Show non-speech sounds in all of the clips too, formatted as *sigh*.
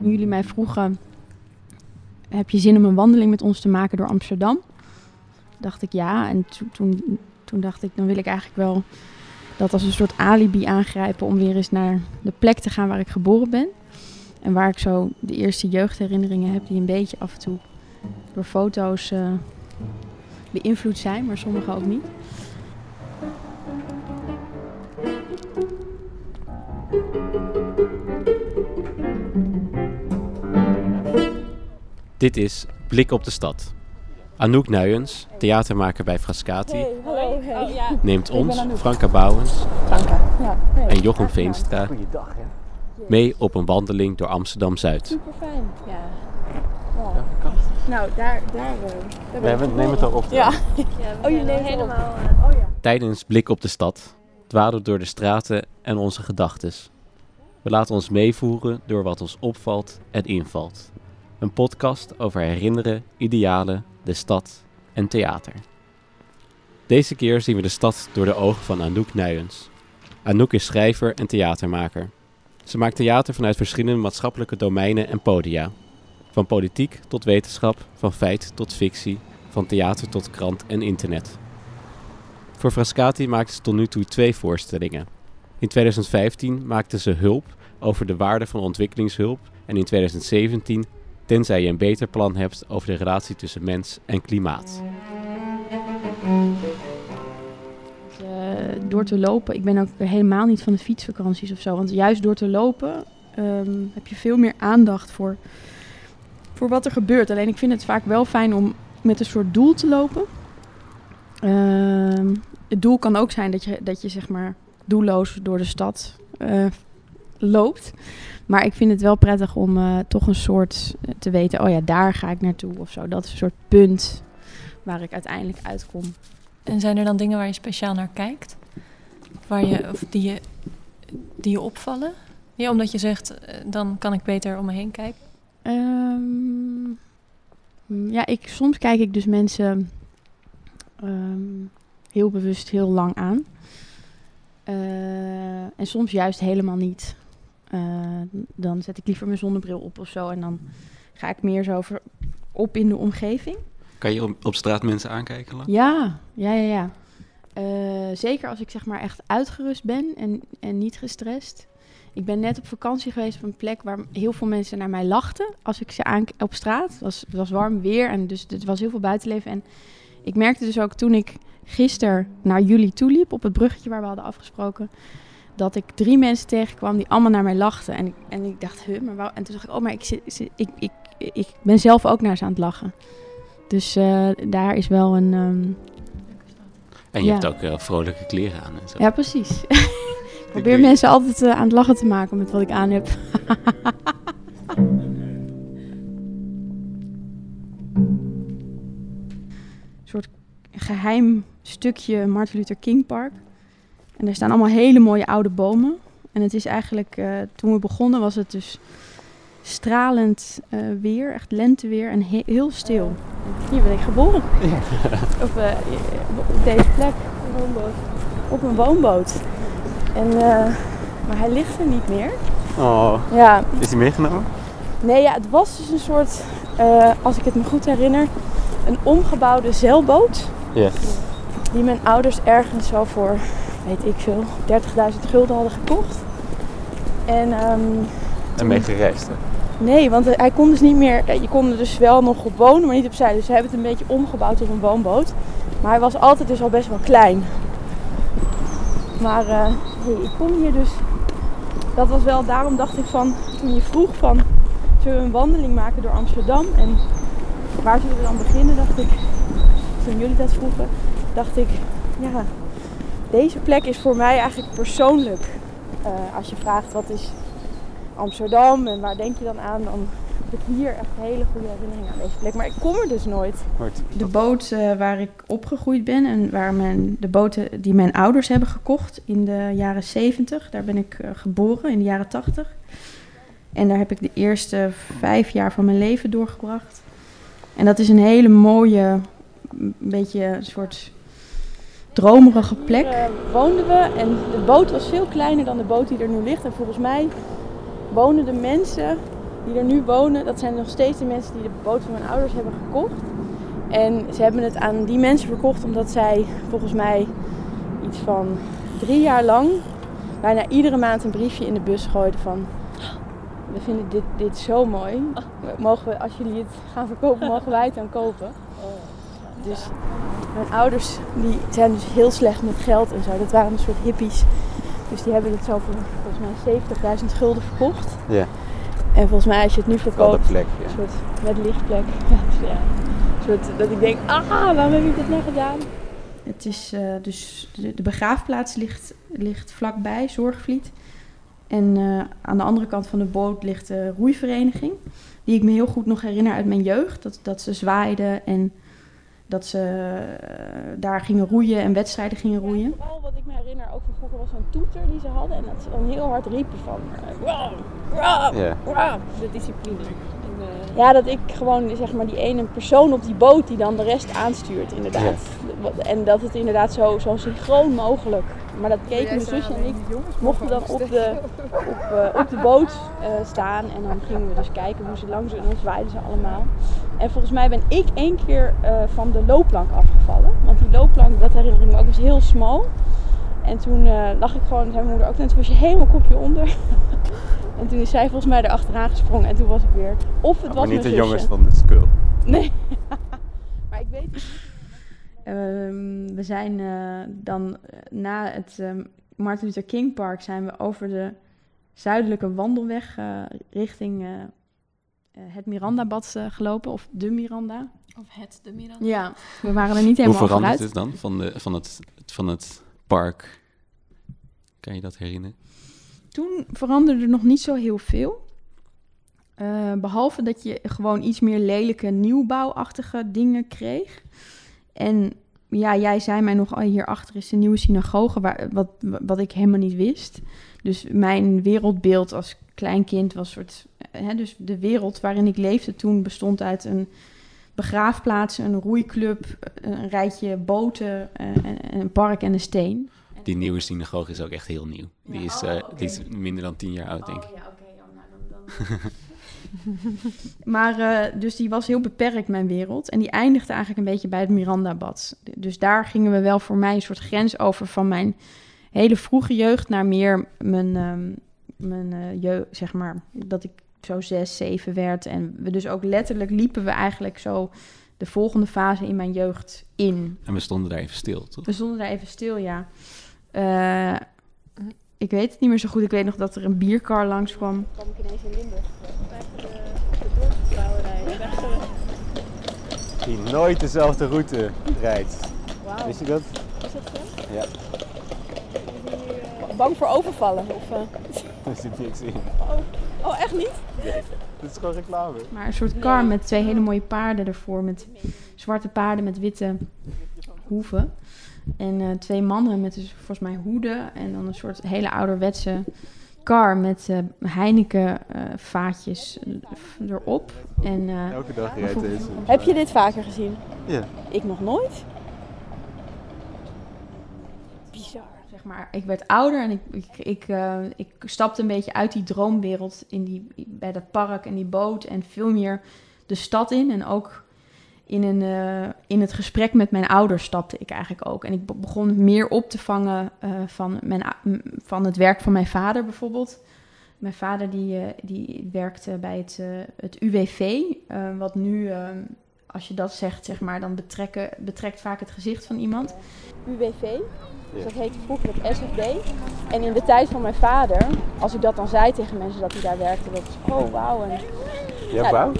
Toen jullie mij vroegen, heb je zin om een wandeling met ons te maken door Amsterdam? Dacht ik ja. En toen, toen, dacht ik, dan wil ik eigenlijk wel dat als een soort alibi aangrijpen om weer eens naar de plek te gaan waar ik geboren ben. En waar ik zo de eerste jeugdherinneringen heb die een beetje af en toe door foto's uh, beïnvloed zijn, maar sommige ook niet. Dit is Blik op de Stad. Anouk Nuyens, theatermaker bij Frascati, hey, hallo, hey. neemt ons, Franka Bouwens Franka. Ja. Hey. en Jochem Veenstra mee op een wandeling door Amsterdam-Zuid. Super fijn, ja. Nou, daar, daar, uh, daar we nemen het erop. Ja. ja *laughs* oh, je neemt helemaal. Uh, oh, ja. Tijdens Blik op de Stad dwalen we door de straten en onze gedachten. We laten ons meevoeren door wat ons opvalt en invalt. Een podcast over herinneren, idealen, de stad en theater. Deze keer zien we de stad door de ogen van Anouk Nuyens. Anouk is schrijver en theatermaker. Ze maakt theater vanuit verschillende maatschappelijke domeinen en podia. Van politiek tot wetenschap, van feit tot fictie, van theater tot krant en internet. Voor Frascati maakte ze tot nu toe twee voorstellingen. In 2015 maakte ze Hulp over de waarde van ontwikkelingshulp en in 2017 tenzij je een beter plan hebt over de relatie tussen mens en klimaat. Uh, door te lopen, ik ben ook helemaal niet van de fietsvakanties of zo. Want juist door te lopen ehm, heb je veel meer aandacht voor, voor wat er gebeurt. Alleen ik vind het vaak wel fijn om met een soort doel te lopen. Ehm, het doel kan ook zijn dat je, dat je zeg maar doelloos door de stad uh, loopt. Maar ik vind het wel prettig om uh, toch een soort eh, te weten, oh ja, daar ga ik naartoe of zo. Dat is een soort punt waar ik uiteindelijk uitkom. En zijn er dan dingen waar je speciaal naar kijkt? Waar je, of die, je, die je opvallen? Ja, omdat je zegt, uh, dan kan ik beter om me heen kijken. Um, ja, ik, soms kijk ik dus mensen um, heel bewust heel lang aan. Uh, en soms juist helemaal niet. Uh, dan zet ik liever mijn zonnebril op of zo. En dan ga ik meer zo over, op in de omgeving. Kan je op, op straat mensen aankijken? Lang? Ja, ja, ja. ja. Uh, zeker als ik zeg maar echt uitgerust ben en, en niet gestrest. Ik ben net op vakantie geweest op een plek waar heel veel mensen naar mij lachten als ik ze aan op straat. Het was, het was warm weer en dus het was heel veel buitenleven. En ik merkte dus ook toen ik gisteren naar jullie toe liep op het bruggetje waar we hadden afgesproken dat ik drie mensen tegenkwam die allemaal naar mij lachten. En ik, en ik dacht, huh, maar waarom? En toen dacht ik, oh, maar ik, zit, ik, ik, ik ben zelf ook naar ze aan het lachen. Dus uh, daar is wel een... Um, en je ja. hebt ook uh, vrolijke kleren aan en zo. Ja, precies. *laughs* ik probeer mensen altijd uh, aan het lachen te maken met wat ik aan heb. *laughs* een soort geheim stukje Martin Luther King Park. En er staan allemaal hele mooie oude bomen. En het is eigenlijk, uh, toen we begonnen was het dus stralend uh, weer, echt lenteweer en he heel stil. Hier ben ik geboren. Ja. *laughs* Op, uh, op, deze plek, een woonboot. op een woonboot. En, maar hij ligt er niet meer. Oh, ja. is hij meegenomen? Nee, ja, het was dus een soort, als ik het me goed herinner, een omgebouwde zeilboot. Yes. Die mijn ouders ergens zo voor weet ik veel, 30.000 gulden hadden gekocht. En, um, en mee gereisd hè? Nee, want hij kon dus niet meer, je kon er dus wel nog op wonen, maar niet opzij. Dus ze hebben het een beetje omgebouwd tot een woonboot. Maar hij was altijd dus al best wel klein. Maar uh, hey, ik kom hier dus, dat was wel, daarom dacht ik van, toen je vroeg van, zullen we een wandeling maken door Amsterdam? En waar zullen we dan beginnen, dacht ik, toen jullie dat vroegen, dacht ik, ja, deze plek is voor mij eigenlijk persoonlijk. Uh, als je vraagt wat is Amsterdam en waar denk je dan aan, dan heb ik hier echt hele goede herinneringen aan deze plek. Maar ik kom er dus nooit. De boot uh, waar ik opgegroeid ben en waar mijn, de boten die mijn ouders hebben gekocht in de jaren 70, daar ben ik uh, geboren in de jaren 80. En daar heb ik de eerste vijf jaar van mijn leven doorgebracht. En dat is een hele mooie, een beetje een soort dromerige plek. Hier, uh, woonden we en de boot was veel kleiner dan de boot die er nu ligt. En volgens mij wonen de mensen die er nu wonen, dat zijn nog steeds de mensen die de boot van mijn ouders hebben gekocht. En ze hebben het aan die mensen verkocht omdat zij volgens mij iets van drie jaar lang bijna iedere maand een briefje in de bus gooiden van we vinden dit, dit zo mooi. Mogen we, als jullie het gaan verkopen, mogen wij het dan kopen. Dus mijn ouders die zijn dus heel slecht met geld en zo. Dat waren een soort hippies. Dus die hebben het zo voor volgens mij 70.000 gulden verkocht. Ja. En volgens mij als je het nu verkoopt, plek, een soort met lichtplek. *laughs* Ja, dus ja. Een soort dat ik denk, ah, waarom heb ik dit nou gedaan? Het is eh, dus de, de begraafplaats ligt, ligt vlakbij, Zorgvliet. En eh, aan de andere kant van de boot ligt de roeivereniging. Die ik me heel goed nog herinner uit mijn jeugd. Dat, dat ze zwaaiden en dat ze eh, daar gingen roeien en wedstrijden gingen roeien. vooral wat ik me herinner ook van vroeger was zo'n toeter die ze hadden. En dat ze dan heel hard riepen van... eh, wow, wow, Ja. wow. De discipline. En, eh, Ja, dat ik gewoon zeg maar die ene persoon op die boot die dan de rest aanstuurt, inderdaad. En dat het inderdaad zo, zo synchroon mogelijk. Maar dat keken mijn zusje en ik mochten dan op de, op, eh, op de boot eh, staan. En dan gingen we dus kijken hoe ze langs en dan zwaaiden ze allemaal. En volgens mij ben ik één keer eh, van de loopplank afgevallen. Want die loopplank, dat herinner ik me ook, was heel smal. En toen eh, lag ik gewoon, zei mijn moeder ook, en toen was je helemaal kopje onder. *laughs* en toen is zij volgens mij erachteraan gesprongen en toen was ik weer. Of het was maar niet mijn de zusje. jongens van de school. Nee. *laughs* maar ik weet het niet. Ehm, we zijn eh, dan eh, na het ehm, Martin Luther King Park zijn we over de zuidelijke wandelweg eh, richting eh, eh, het Mirandabad gelopen. Of de Miranda. Of het de Miranda. Ja, we waren er niet Hoe helemaal verandert vooruit. het dan van, de, van, het, van het park? Kan je dat herinneren? Toen veranderde er nog niet zo heel veel. Eh, behalve dat je gewoon iets meer lelijke nieuwbouwachtige dingen kreeg. En ja, jij zei mij nog, oh, hierachter is de nieuwe synagoge, waar, wat, wat ik helemaal niet wist. Dus mijn wereldbeeld als klein kind was soort... Hè, dus de wereld waarin ik leefde toen bestond uit een begraafplaats, een roeiclub, een rijtje boten, eh, en- een park en een steen. Die nieuwe synagoge is ook echt heel nieuw. Die, Ja, oh, eh, die is minder dan tien jaar oud, denk ik. Oh ja, oké. ja, nou, dan, dan... *laughs* *laughs* maar eh, dus die was heel beperkt, mijn wereld. En die eindigde eigenlijk een beetje bij het Miranda-bad. Dus daar gingen we wel voor mij een soort grens over van mijn hele vroege jeugd naar meer mijn, ehm mijn eh, jeugd, zeg maar, dat ik zo zes, zeven werd. En we dus ook letterlijk liepen we eigenlijk zo de volgende fase in mijn jeugd in. En we stonden daar even stil, toch? We stonden daar even stil, ja. Eh, ik weet het niet meer zo goed. Ik weet nog dat er een bierkar langskwam. kwam ik ineens in Limburg. Bij de, de dorpsbrouwerij. Die nooit dezelfde route rijdt. Wauw, Wist je dat? is dat zo? Ja. Bang voor overvallen? Of, eh? Er zit niks in. Oh, echt niet? Dit is gewoon reclame. Maar een soort kar met twee hele mooie paarden ervoor. Met zwarte paarden met witte hoeven. En eh, twee mannen met dus volgens mij hoeden. En dan een soort hele ouderwetse kar met eh, Heineken eh, vaatjes erop. En, eh, Elke dag rijdt deze. heb je dit vaker gezien? Ja. Ik nog nooit. Bizar. Zeg maar, ik werd ouder en ik, ik, ik, eh, ik stapte een beetje uit die droomwereld in die, bij dat park en die boot en veel meer de stad in. En ook in, een, eh, in het gesprek met mijn ouders stapte ik eigenlijk ook. En ik be- begon meer op te vangen eh, van, mijn, van het werk van mijn vader bijvoorbeeld. Mijn vader die, eh, die werkte bij het, het UWV, wat nu, als je dat zegt, zeg maar, dan betrekken, betrekt vaak het gezicht van iemand. UWV, dus dat heette vroeger het SFB. En in de tijd van mijn vader, als ik dat dan zei tegen mensen dat hij daar werkte, dat was oh wauw. En Ja, Ja, wauw.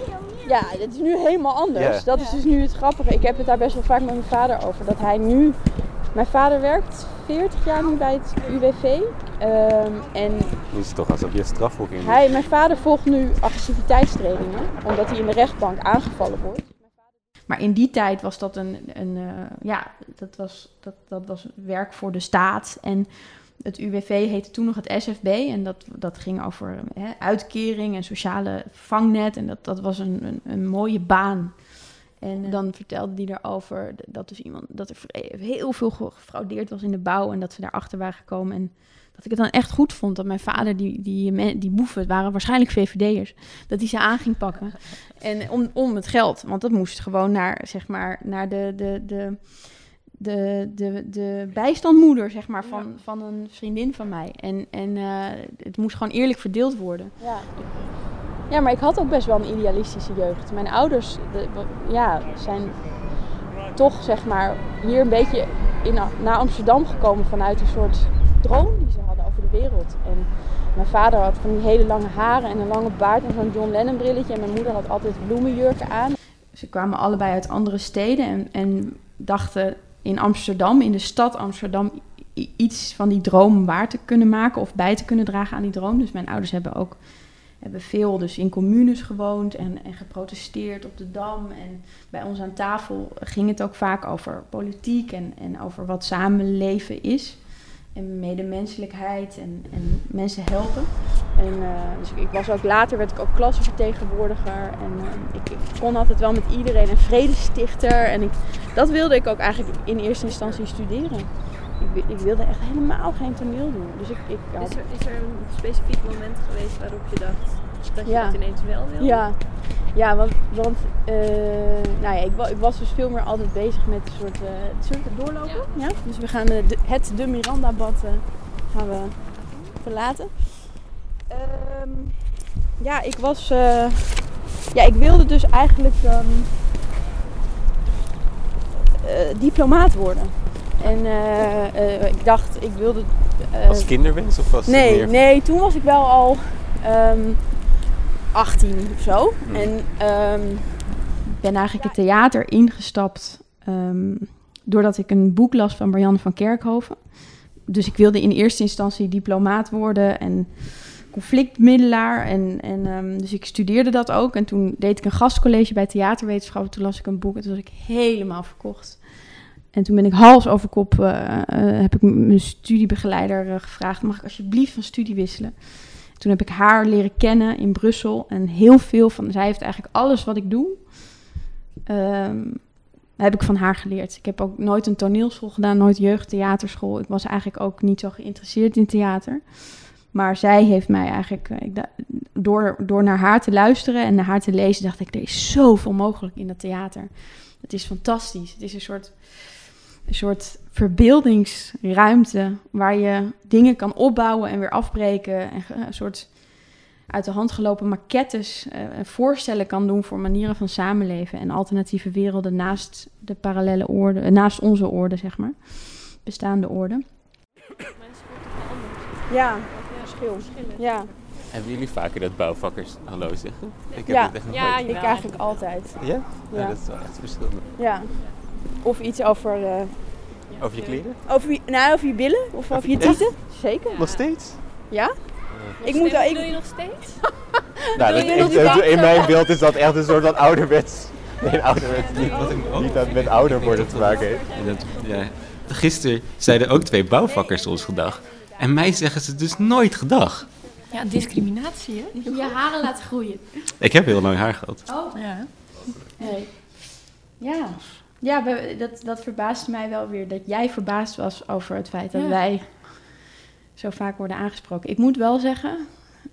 Ja, het is nu helemaal anders. Dat is dus nu het grappige. Ik heb het daar best wel vaak met mijn vader over. Dat hij nu... Mijn vader werkt 40 jaar nu bij het UWV. Ehm, en Nu is toch alsof je een strafhok in hij, mijn vader volgt nu agressiviteitstrainingen. Omdat hij in de rechtbank aangevallen wordt. Maar in die tijd was dat een... een eh, ja, dat was, dat, dat was werk voor de staat. En het UWV heette toen nog het SFB. En dat, dat ging over hè, uitkering en sociale vangnet. En dat, dat was een, een, een mooie baan. En dan vertelde die erover dat, dus iemand, dat er heel veel ge- gefraudeerd was in de bouw en dat ze daarachter waren gekomen. En dat ik het dan echt goed vond dat mijn vader, die, die, die boeven, het waren waarschijnlijk VVD'ers, dat hij ze aan ging pakken. *laughs* En om, om het geld, want dat moest gewoon naar, zeg maar, naar de, de, de, de, de, de bijstandmoeder, zeg maar, van, van een vriendin van mij. En, en eh, het moest gewoon eerlijk verdeeld worden. Ja. ja, maar ik had ook best wel een idealistische jeugd. Mijn ouders de, ja, zijn toch zeg maar hier een beetje in, naar Amsterdam gekomen vanuit een soort droom die ze hadden over de wereld. En mijn vader had van die hele lange haren en een lange baard en zo'n John Lennon brilletje. En mijn moeder had altijd bloemenjurken aan. Ze kwamen allebei uit andere steden en, en dachten in Amsterdam, in de stad Amsterdam, iets van die droom waar te kunnen maken of bij te kunnen dragen aan die droom. Dus mijn ouders hebben ook hebben veel dus in communes gewoond en, en geprotesteerd op de Dam. En bij ons aan tafel ging het ook vaak over politiek en, en over wat samenleven is. En medemenselijkheid en, en mensen helpen. En, eh, dus ik, ik was ook later werd ik ook klassenvertegenwoordiger. En eh, ik, ik kon altijd wel met iedereen een vredestichter. En ik, dat wilde ik ook eigenlijk in eerste instantie studeren. Ik, ik wilde echt helemaal geen toneel doen. Dus ik, ik had- Is er, is er een specifiek moment geweest waarop je dacht dat je Ja. dat ineens wel wilde? Ja, ja want, want eh, nou ja, ik, ik was dus veel meer altijd bezig met een soort... eh zullen we doorlopen? Ja. Dus we gaan eh, de, het De Miranda-bad gaan we verlaten. Ehm, ja, ik was... eh, ja, ik wilde dus eigenlijk ehm, eh, diplomaat worden. En eh, eh, ik dacht, ik wilde... eh, Als kinderwens of was het Nee, meer... nee, toen was ik wel al ehm 18 of zo. Hm. En ehm, Ik ben eigenlijk het theater ingestapt ehm, doordat ik een boek las van Marianne van Kerkhoven. Dus ik wilde in eerste instantie diplomaat worden en conflictmiddelaar. En, en, ehm, dus ik studeerde dat ook. En toen deed ik een gastcollege bij theaterwetenschappen. Toen las ik een boek en toen was ik helemaal verkocht. En toen ben ik hals over kop, eh, eh, heb ik mijn studiebegeleider eh, gevraagd... mag ik alsjeblieft van studie wisselen? Toen heb ik haar leren kennen in Brussel. En heel veel van... Zij heeft eigenlijk alles wat ik doe... ehm, heb ik van haar geleerd. Ik heb ook nooit een toneelschool gedaan, nooit jeugdtheaterschool. Ik was eigenlijk ook niet zo geïnteresseerd in theater. Maar zij heeft mij eigenlijk, eh, door, door naar haar te luisteren en naar haar te lezen, dacht ik, er is zoveel mogelijk in dat theater. Het is fantastisch. Het is een soort, een soort verbeeldingsruimte waar je dingen kan opbouwen en weer afbreken. En een soort uit de hand gelopen maquettes eh, en voorstellen kan doen voor manieren van samenleven en alternatieve werelden naast de parallele orde, eh, naast onze orde, zeg maar, bestaande orde. Mensen wordt toch wel anders. ja, Ja, verschil. verschillen. Ja, Hebben jullie vaker dat bouwvakkers hallo zeggen? Ik heb Ja. het echt nog Ja, nooit. ik eigenlijk altijd. Ja? Ja, Ja. dat is wel echt verschillend. Ja. Of iets over, eh, Over je kleren? over, je, nou, over je billen of over je Echt? tieten. Zeker. Nog steeds? Ja? Nog Ik moet ik- Doe je nog steeds? *laughs* Nou, dat, ik, dat- in mijn beeld is dat echt een soort van ouderwets. Nee, ouderwets niet. Niet dat het met ouder worden te maken heeft. En dat, ja. Gisteren zeiden ook twee bouwvakkers ons gedag. En mij zeggen ze dus nooit gedag. Ja, discriminatie, hè? Je haren laten groeien. Ik heb heel lang haar gehad. Oh, Ja. nee. Ja, ja we- dat, dat verbaasde mij wel weer dat jij verbaasd was over het feit dat Ja. wij zo vaak worden aangesproken. Ik moet wel zeggen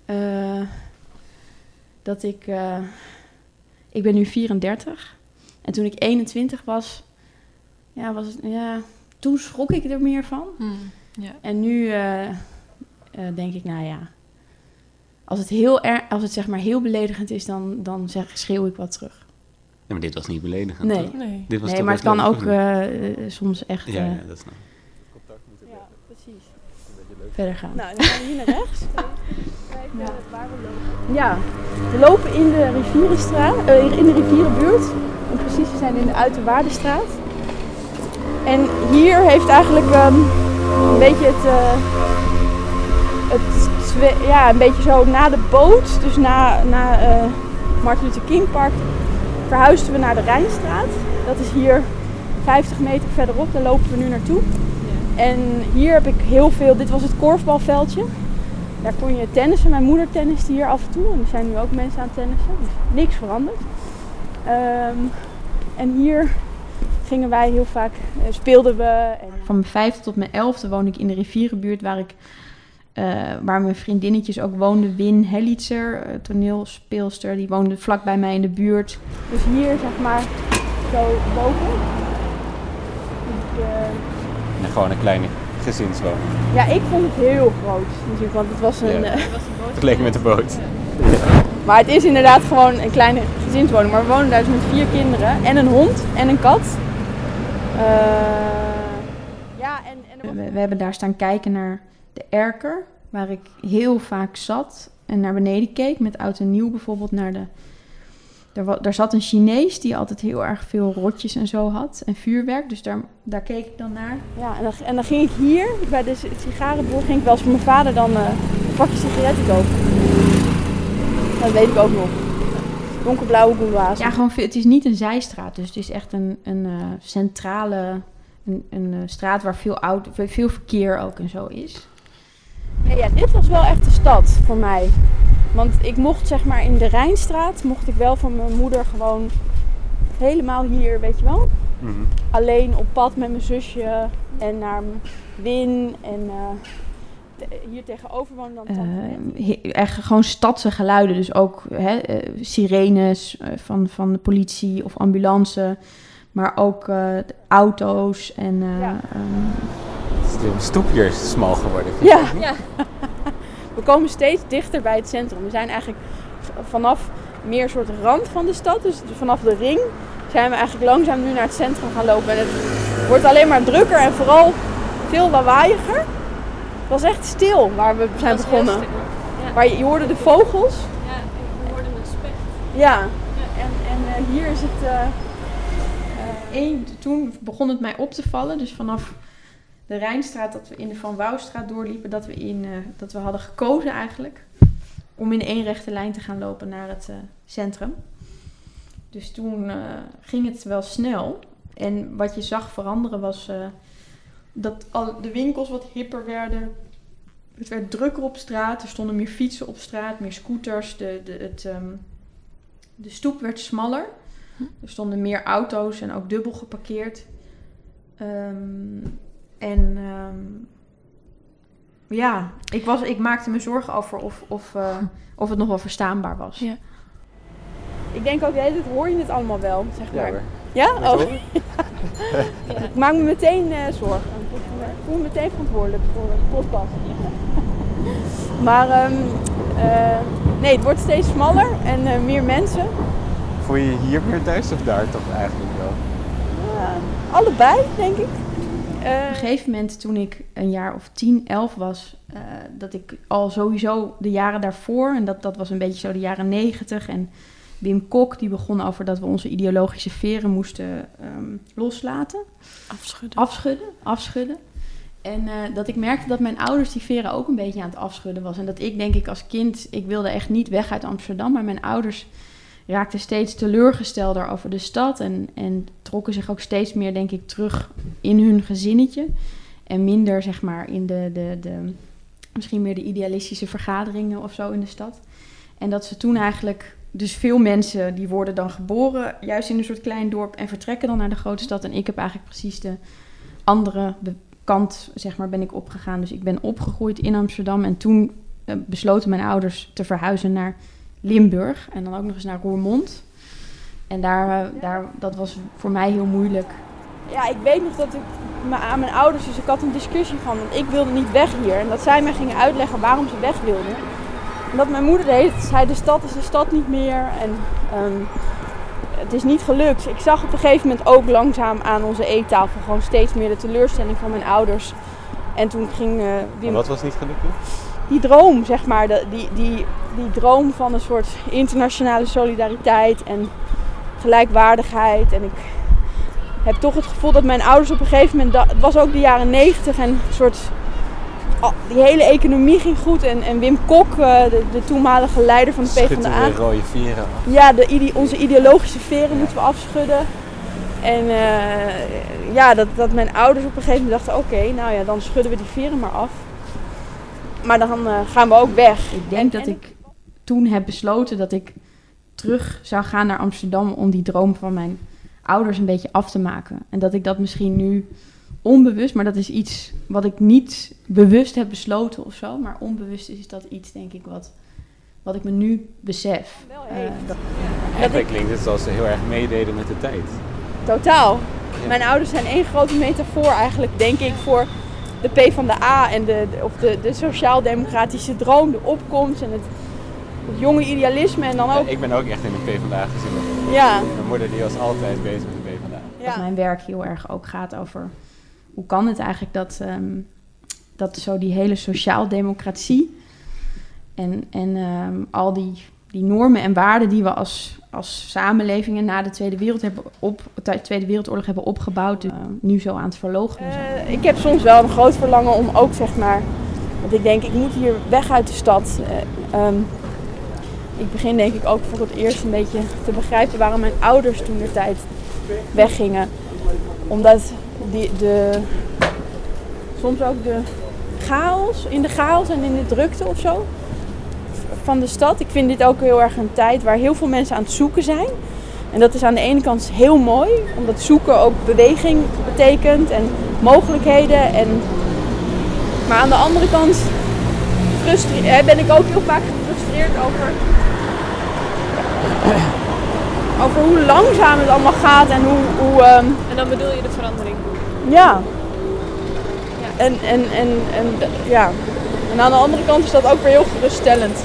eh, dat ik. eh, ik ben nu 34. En toen ik 21 was, ja, was het, ja, toen schrok ik er meer van. Hmm, ja. En nu eh, denk ik, nou ja, als het, heel er, als het zeg maar heel beledigend is, dan, dan zeg, schreeuw ik wat terug. Ja, maar dit was niet beledigend. Nee. toch? Nee. Dit was Nee, toch maar het kan ook eh, eh, soms echt Ja, eh, ja, dat snap ik. Ja, precies. verder gaan. Nou, dan gaan we hier naar rechts. Kijken *laughs* Ja. waar we lopen. Ja, we lopen in de rivierenstraat, eh, in de rivierenbuurt. Om precies te zijn in de Uiterwaardenstraat. En hier heeft eigenlijk ehm, een beetje het, eh, het ja, een beetje zo na de boot, dus na, na eh, Martin Luther King Park, verhuisden we naar de Rijnstraat. Dat is hier 50 meter verderop, daar lopen we nu naartoe. En hier heb ik heel veel, dit was het korfbalveldje. Daar kon je tennissen. Mijn moeder tenniste hier af en toe. En er zijn nu ook mensen aan het tennissen. Dus niks veranderd. Ehm, En hier gingen wij heel vaak, eh, speelden we. En, Van mijn vijfde tot mijn elfde woonde ik in de rivierenbuurt waar ik... eh, waar mijn vriendinnetjes ook woonden. Win Hellitzer, eh, toneelspeelster, die woonde vlak bij mij in de buurt. dus hier zeg maar zo boven. Dus, eh, En gewoon een kleine gezinswoning. ja, ik vond het heel groot natuurlijk, want het was een... Ja. eh, Vergeleken met de boot. maar het is inderdaad gewoon een kleine gezinswoning. Maar we wonen daar dus met vier kinderen en een hond en een kat. Eh, ja, en, en we hebben daar staan kijken naar de Erker, waar ik heel vaak zat en naar beneden keek. Met oud en nieuw bijvoorbeeld naar de... Wa- daar zat een Chinees die altijd heel erg veel rotjes en zo had en vuurwerk. Dus daar, daar keek ik dan naar. Ja, en dan, en dan ging ik hier, bij de si- sigarenboer, ging ik wel eens voor mijn vader dan eh, een pakje sigaretten kopen. Dat weet ik ook nog. Donkerblauwe gouloirs. Ja, gewoon, het is niet een zijstraat, dus het is echt een, een eh, centrale een, een eh, straat waar veel, auto, veel verkeer ook en zo is. Ja, ja, dit was wel echt de stad voor mij. Want ik mocht zeg maar in de Rijnstraat, mocht ik wel van mijn moeder gewoon helemaal hier, weet je wel. Mhm. Alleen op pad met mijn zusje en naar Win en eh, te- hier tegenover woonde dan. Eh, he- echt gewoon stadse geluiden, dus ook hè, eh, sirenes van, van de politie of ambulance, maar ook eh, auto's en eh, De stoep hier is smal geworden. vind Ja. je? *laughs* We komen steeds dichter bij het centrum. We zijn eigenlijk vanaf meer een soort rand van de stad, dus vanaf de ring, zijn we eigenlijk langzaam nu naar het centrum gaan lopen. En het wordt alleen maar drukker en vooral veel lawaaiiger. Het was echt stil waar we zijn begonnen. Ja. Waar je, je hoorde de vogels. Ja, we hoorden een spek. Ja. En, en eh, hier is het... eh, Eén, toen begon het mij op te vallen, dus vanaf de Rijnstraat dat we in de Van Wouwstraat doorliepen, dat we, in, eh, dat we hadden gekozen eigenlijk om in één rechte lijn te gaan lopen naar het eh, centrum. Dus toen eh, ging het wel snel. En wat je zag veranderen was dat al de winkels wat hipper werden. Het werd drukker op straat. Er stonden meer fietsen op straat, meer scooters. De, de, het, ehm, de stoep werd smaller. Er stonden meer auto's en ook dubbel geparkeerd. Ehm, en ehm, ja, ik, was, ik maakte me zorgen over of, of, eh, *laughs* of het nog wel verstaanbaar was. Ja. ik denk ook, tijd hoor je het allemaal wel, zeg Ja maar. Ja? Je Oh, *laughs* ik maak me meteen eh, zorgen. Ik voel me meteen verantwoordelijk voor de podcast. *laughs* maar ehm, eh, nee, het wordt steeds smaller en eh, meer mensen. Voel je je hier meer thuis of daar toch eigenlijk wel? Ja, allebei, denk ik. Eh, Op een gegeven moment, toen ik een jaar of 10, 11 was, eh, dat ik al sowieso de jaren daarvoor, en dat, dat was een beetje zo de jaren 90, en Wim Kok die begon over dat we onze ideologische veren moesten ehm, loslaten. Afschudden. afschudden, afschudden. En eh, dat ik merkte dat mijn ouders die veren ook een beetje aan het afschudden was. En dat ik denk ik als kind, ik wilde echt niet weg uit Amsterdam. Maar mijn ouders raakten steeds teleurgestelder over de stad. En, en trokken zich ook steeds meer, denk ik, terug in hun gezinnetje. En minder, zeg maar, in de, de, de misschien meer de idealistische vergaderingen of zo in de stad. En dat ze toen eigenlijk, dus veel mensen die worden dan geboren, juist in een soort klein dorp en vertrekken dan naar de grote stad. En ik heb eigenlijk precies de andere kant, zeg maar, ben ik opgegaan. Dus ik ben opgegroeid in Amsterdam en toen eh, besloten mijn ouders te verhuizen naar Limburg en dan ook nog eens naar Roermond. En daar, eh, daar, dat was voor mij heel moeilijk. ja, ik weet nog dat ik aan mijn ouders, dus ik had een discussie van, want ik wilde niet weg hier. En dat zij mij gingen uitleggen waarom ze weg wilden. En dat mijn moeder de hele tijd zei, de stad is de stad niet meer. En ehm, het is niet gelukt. Ik zag op een gegeven moment ook langzaam aan onze eettafel gewoon steeds meer de teleurstelling van mijn ouders. En toen ging eh Wim En wat was niet gelukt? Die droom, zeg maar, de, die, die, die droom van een soort internationale solidariteit en gelijkwaardigheid. En ik heb toch het gevoel dat mijn ouders op een gegeven moment, da- het was ook de jaren negentig en een soort, die hele economie ging goed. En, en Wim Kok, eh, de, de toenmalige leider van de PvdA, de rode vieren af. ja, de, ide- onze ideologische veren moeten we afschudden. En eh, ja, dat, dat mijn ouders op een gegeven moment dachten, oké, nou ja, dan schudden we die veren maar af. Maar dan eh, gaan we ook weg. Ik denk En- dat en ik toen heb besloten dat ik terug zou gaan naar Amsterdam om die droom van mijn ouders een beetje af te maken. En dat ik dat misschien nu onbewust, maar dat is iets wat ik niet bewust heb besloten of zo. Maar onbewust is dat iets, denk ik, wat, wat ik me nu besef. Uh, dat, Eigenlijk klinkt het alsof ze heel erg meededen met de tijd. Totaal. Mijn ouders zijn één grote metafoor eigenlijk, denk ik, voor de P van de A en de, de- of de, de sociaal-democratische droom, de opkomst en het, het jonge idealisme en dan ook. Ik ben ook echt in de PvdA gezin. Ja, Mijn moeder die was altijd bezig met de PvdA. dat ja. mijn werk heel erg ook gaat over hoe kan het eigenlijk dat, ehm, dat zo die hele sociaaldemocratie en, en ehm, al die, die normen en waarden die we als, als samenlevingen na de Tweede, Wereld hebben op, de Tweede Wereldoorlog hebben opgebouwd, eh, nu zo aan het zijn. Eh, ik heb soms wel een groot verlangen om ook zeg maar. Want ik denk, ik moet hier weg uit de stad. Eh, ehm, ik begin denk ik ook voor het eerst een beetje te begrijpen waarom mijn ouders toen de tijd weggingen. Omdat die, de, soms ook de chaos, in de chaos en in de drukte of zo van de stad. Ik vind dit ook heel erg een tijd waar heel veel mensen aan het zoeken zijn. En dat is aan de ene kant heel mooi, omdat zoeken ook beweging betekent en mogelijkheden. En... Maar aan de andere kant frustre- ben ik ook heel vaak gefrustreerd over, over hoe langzaam het allemaal gaat en hoe. hoe ehm, En dan bedoel je de verandering. ja. En, en, en, en, d- ja. En aan de andere kant is dat ook weer heel geruststellend.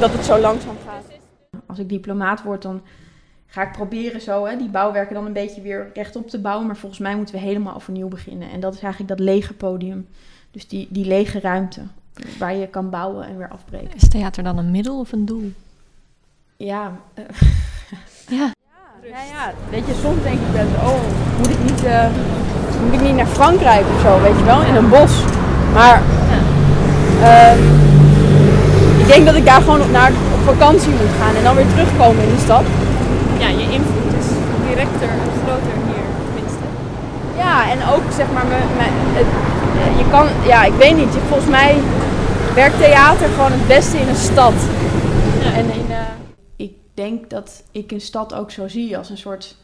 Dat het zo langzaam gaat. Als ik diplomaat word, dan ga ik proberen zo hè, die bouwwerken dan een beetje weer rechtop te bouwen. Maar volgens mij moeten we helemaal overnieuw beginnen. En dat is eigenlijk dat lege podium. Dus die, die lege ruimte waar je kan bouwen en weer afbreken. Is theater dan een middel of een doel? Ja, *laughs* eh, Ja. Ja, ja, weet je, soms denk ik wel eens, oh, moet ik niet, eh, moet ik niet naar Frankrijk of zo, weet je wel, in een bos. Maar ehm, ik denk dat ik daar gewoon op, naar, op vakantie moet gaan en dan weer terugkomen in de stad. Ja, je invloed is directer en groter hier, tenminste. Ja, en ook zeg maar, me, me- het, je kan, ja, ik weet niet, je- volgens mij werkt theater gewoon het beste in een stad. En in, eh, ik denk dat ik een stad ook zo zie als een soort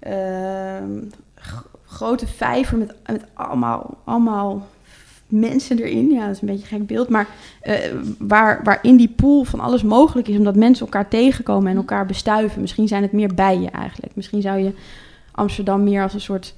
ehm, grote vijver met, met allemaal, allemaal mensen erin. Ja, dat is een beetje een gek beeld. Maar eh, waar, waar in die pool van alles mogelijk is, omdat mensen elkaar tegenkomen en elkaar bestuiven. Misschien zijn het meer bijen eigenlijk. Misschien zou je Amsterdam meer als een soort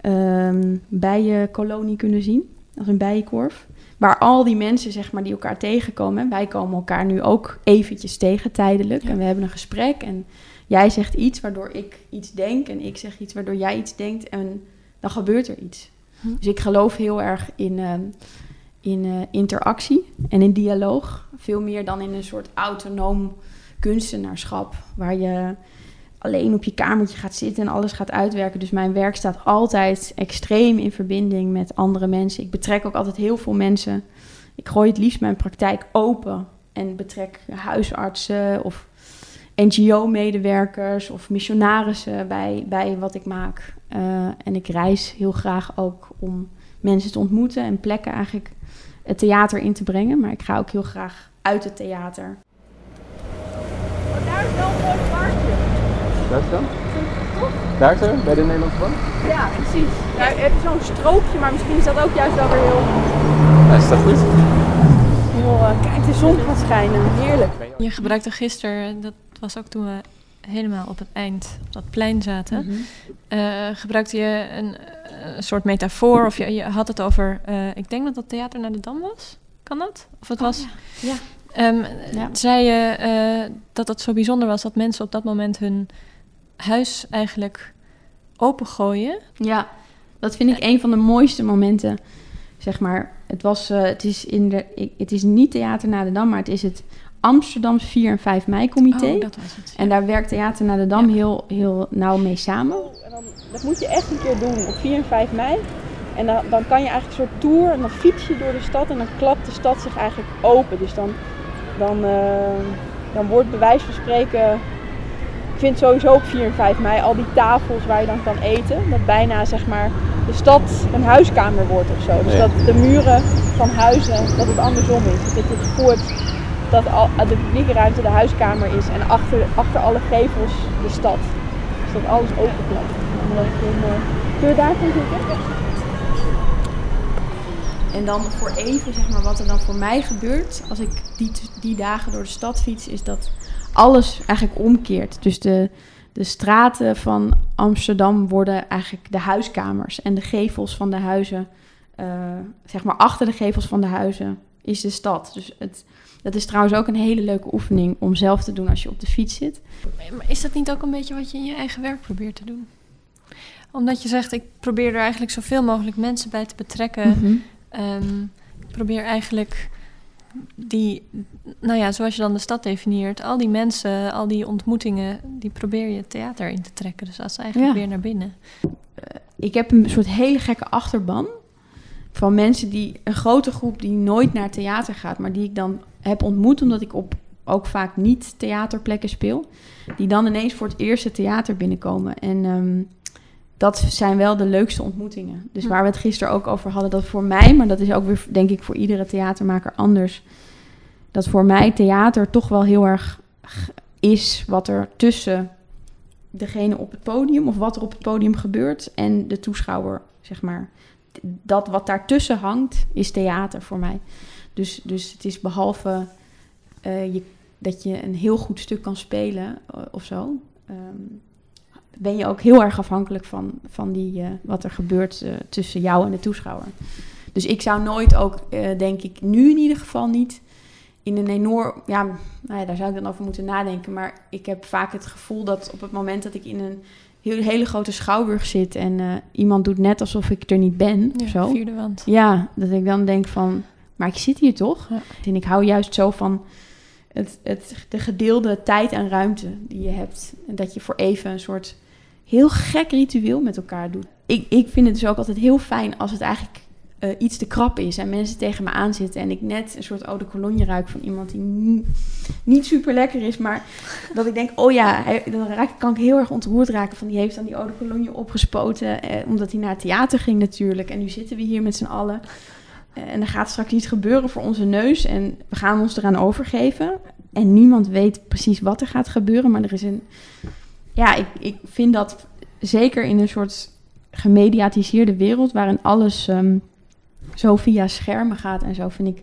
ehm bijenkolonie kunnen zien. Als een bijenkorf. Waar al die mensen, zeg maar, die elkaar tegenkomen. Wij komen elkaar nu ook eventjes tegen, tijdelijk. En we hebben een gesprek. En jij zegt iets waardoor ik iets denk. En ik zeg iets waardoor jij iets denkt. En dan gebeurt er iets. Hm. Dus ik geloof heel erg in, ehm, in eh, interactie en in dialoog. Veel meer dan in een soort autonoom kunstenaarschap. Waar je alleen op je kamertje gaat zitten en alles gaat uitwerken. Dus mijn werk staat altijd extreem in verbinding met andere mensen. Ik betrek ook altijd heel veel mensen. Ik gooi het liefst mijn praktijk open en betrek huisartsen of NGO-medewerkers of missionarissen bij, bij wat ik maak. Eh, en ik reis heel graag ook om mensen te ontmoeten en plekken eigenlijk het theater in te brengen. Maar ik ga ook heel graag uit het theater. daar is wel een mooi parkje. Dat dan? Daar zo, bij de Nederlandse Bank? Ja, precies. Daar heb je zo'n strookje, maar misschien is dat ook juist wel weer heel... Ja, is dat goed? heel eh, kijk, de zon gaat schijnen. Heerlijk. Je gebruikte gisteren, dat was ook toen we helemaal op het eind op dat plein zaten. eh, gebruikte je een, een soort metafoor of je, je had het over, eh, ik denk dat dat theater naar de Dam was. Kan dat? Of het was... ja. Ehm, Ja. Zei je eh, dat het zo bijzonder was dat mensen op dat moment hun huis eigenlijk opengooien? Ja, dat vind ik een van de mooiste momenten. Zeg maar, het, was, het, is in de, het is niet Theater naar de Dam, maar het is het Amsterdams 4 en 5 mei comité. Oh, dat was het. En daar werkt Theater naar de Dam Ja. heel, heel nauw mee samen. En dan, dat moet je echt een keer doen op 4 en 5 mei. En dan, dan kan je eigenlijk een soort tour en dan fiets je door de stad en dan klapt de stad zich eigenlijk open. Dus dan, dan, eh, dan wordt bij wijze van spreken, ik vind sowieso op 4 en 5 mei al die tafels waar je dan kan eten, dat bijna zeg maar de stad een huiskamer wordt of zo. Dus Ja. dat de muren van huizen, dat het andersom is. Dus dat je het voort dat de publieke ruimte de huiskamer is en achter, achter alle gevels de stad. Dus dat alles openklapt. Kun je, kun je daar gaan zitten? En dan voor even, zeg maar, wat er dan voor mij gebeurt als ik die, die dagen door de stad fiets, is dat alles eigenlijk omkeert. Dus de, de straten van Amsterdam worden eigenlijk de huiskamers. En de gevels van de huizen, uh, zeg maar achter de gevels van de huizen, is de stad. Dus het, dat is trouwens ook een hele leuke oefening om zelf te doen als je op de fiets zit. Maar is dat niet ook een beetje wat je in je eigen werk probeert te doen? Omdat je zegt, ik probeer er eigenlijk zoveel mogelijk mensen bij te betrekken. Mm ik probeer eigenlijk die, nou ja, zoals je dan de stad definieert, al die mensen, al die ontmoetingen, die probeer je theater in te trekken. Dus dat is eigenlijk weer naar binnen. Eh, ik heb een soort hele gekke achterban van mensen die, een grote groep die nooit naar theater gaat, maar die ik dan heb ontmoet omdat ik op ook vaak niet theaterplekken speel, die dan ineens voor het eerste theater binnenkomen. En ehm, dat zijn wel de leukste ontmoetingen. Dus waar we het gisteren ook over hadden, dat voor mij, maar dat is ook weer denk ik voor iedere theatermaker anders, dat voor mij theater toch wel heel erg is wat er tussen degene op het podium of wat er op het podium gebeurt en de toeschouwer, zeg maar. Dat wat daartussen hangt, is theater voor mij. Dus, dus het is behalve uh, je, dat je een heel goed stuk kan spelen uh, of zo. Um, ben je ook heel erg afhankelijk van, van die, uh, wat er gebeurt tussen jou en de toeschouwer. Dus ik zou nooit ook, denk ik, nu in ieder geval niet in een enorm. Ja, nou ja, daar zou ik dan over moeten nadenken. Maar ik heb vaak het gevoel dat op het moment dat ik in een heel, hele grote schouwburg zit en iemand doet net alsof ik er niet ben. Ja, zo. vierde wand. Ja, dat ik dan denk van, maar ik zit hier toch? Ja. En ik hou juist zo van het, het, de gedeelde tijd en ruimte die je hebt. En dat je voor even een soort heel gek ritueel met elkaar doet. Ik, ik vind het dus ook altijd heel fijn als het eigenlijk uh, iets te krap is en mensen tegen me aanzitten en ik net een soort eau de cologne ruik van iemand die niet super lekker is, maar dat ik denk, oh ja, hij, dan raak, kan ik heel erg ontroerd raken van die heeft dan die eau de cologne opgespoten, eh, omdat hij naar het theater ging natuurlijk en nu zitten we hier met z'n allen. En er gaat straks iets gebeuren voor onze neus en we gaan ons eraan overgeven. En niemand weet precies wat er gaat gebeuren, maar er is een ja, ik, ik vind dat zeker in een soort gemediatiseerde wereld waarin alles um, zo via schermen gaat en zo, vind ik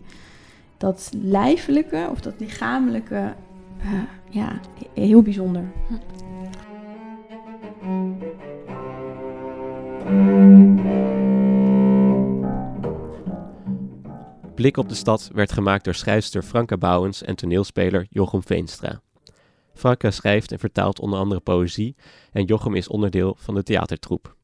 dat lijfelijke of dat lichamelijke uh, ja, heel bijzonder. Blik op de stad werd gemaakt door schrijfster Franka Bouwens en toneelspeler Jochem Veenstra. Franke schrijft en vertaalt onder andere poëzie en Jochem is onderdeel van de theatertroep.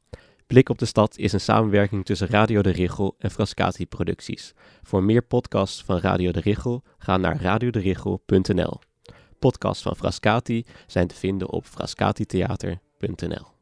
Blik op de stad is een samenwerking tussen Radio de Richel en Frascati Producties. Voor meer podcasts van Radio de Richel ga naar radioderichel.nl. Podcasts van Frascati zijn te vinden op frascatitheater.nl.